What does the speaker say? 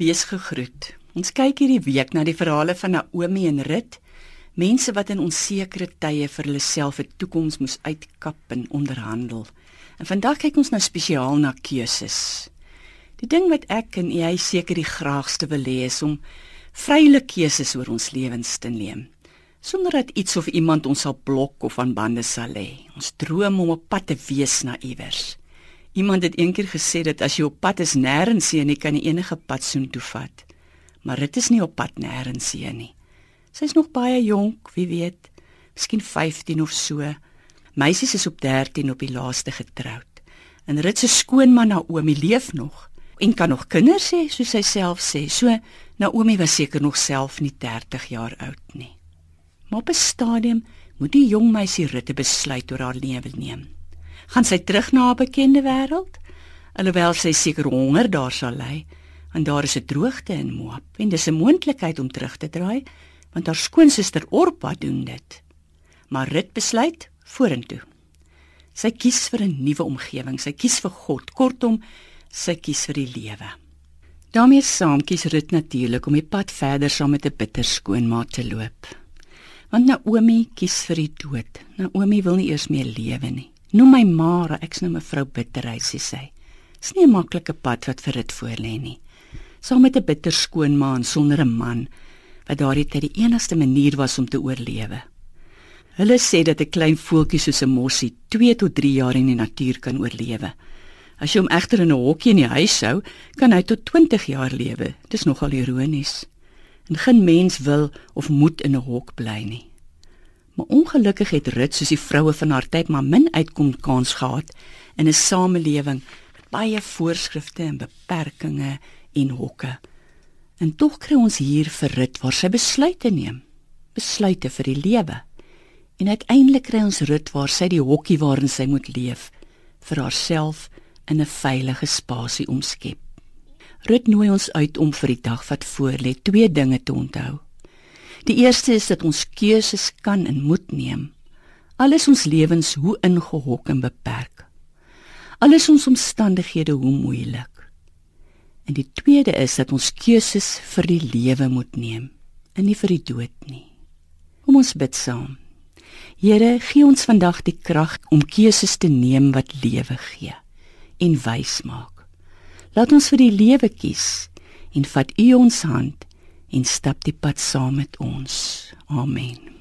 Wees gegroet. Ons kyk hierdie week na die verhale van Naomi en Rut, mense wat in onsekere tye vir hulle self 'n toekoms moes uitkap en onderhandel. En vandag kyk ons nou spesiaal na keuses. Die ding wat ek en jy seker die graagste wil hê is om vrye keuses oor ons lewens te neem sonder dat iets of iemand ons sal blok of aan bande sal lê. Ons droom om op pad te wees na iewers. Iemand het eendag gesê dat as jy op pad is nêrens heen nie kan jy enige pad soontoe vat. Maar dit is nie op pad nêrens heen nie. Sy's nog baie jonk, wie weet, miskien 15 of so. Meisies is op 13 op die laaste getroud. En Rit se skoonman Naomi leef nog en kan nog kinders hê, soos sy self sê. So Naomi was seker nog self nie 30 jaar oud nie. Maar op 'n stadium moet die jong meisie Rit 'n besluit oor haar lewe neem gaan sy terug na haar bekende wêreld alhoewel sy seker honger daar sal ly want daar is 'n droogte in Moab en dis 'n moontlikheid om terug te draai want haar skoonsister Orpa doen dit. Maar Rut besluit vorentoe. Sy kies vir 'n nuwe omgewing sy kies vir God. Kortom sy kies vir die lewe. Daarmee saam kies Rut natuurlik om die pad verder saam met 'n bitter skoonma te loop. Want Naomi kies vir die dood. Naomi wil nie eers meer lewe nie Noem my Mara, ek's nou mevrou Bitterheid sê sy. Dis nie 'n maklike pad wat vir dit voor lê nie. Saam met 'n bitter skoonma en sonder 'n man wat daardie tyd die enigste manier was om te oorlewe. Hulle sê dat 'n klein voeltjie soos 'n mossie 2 tot 3 jaar in die natuur kan oorlewe. As jy hom egter in 'n hokkie in die huis hou, kan hy tot 20 jaar lewe. Dis nogal ironies. En geen mens wil of moet in 'n hok bly nie. Maar ongelukkig het Rut soos die vroue van haar tyd maar min uitkom kans gehad in 'n samelewing met baie voorskrifte en beperkings en hokke. En tog kry ons hier vir Rut waar sy besluite neem, besluite vir die lewe. En uiteindelik kry ons Rut waar sy die hokkie waarin sy moet leef vir haarself in 'n veilige spasie omskep. Rut nooi ons uit om vir die dag wat voorlê twee dinge te onthou. Die eerste is dat ons keuses kan en moet neem. Alles ons lewens hoe ingehok en beperk. Alles ons omstandighede hoe moeilik. En die tweede is dat ons keuses vir die lewe moet neem en nie vir die dood nie. Kom ons bid saam. Here, gee ons vandag die krag om keuses te neem wat lewe gee en wys maak. Laat ons vir die lewe kies en vat U ons hand en stap die pad saam met ons. Amen.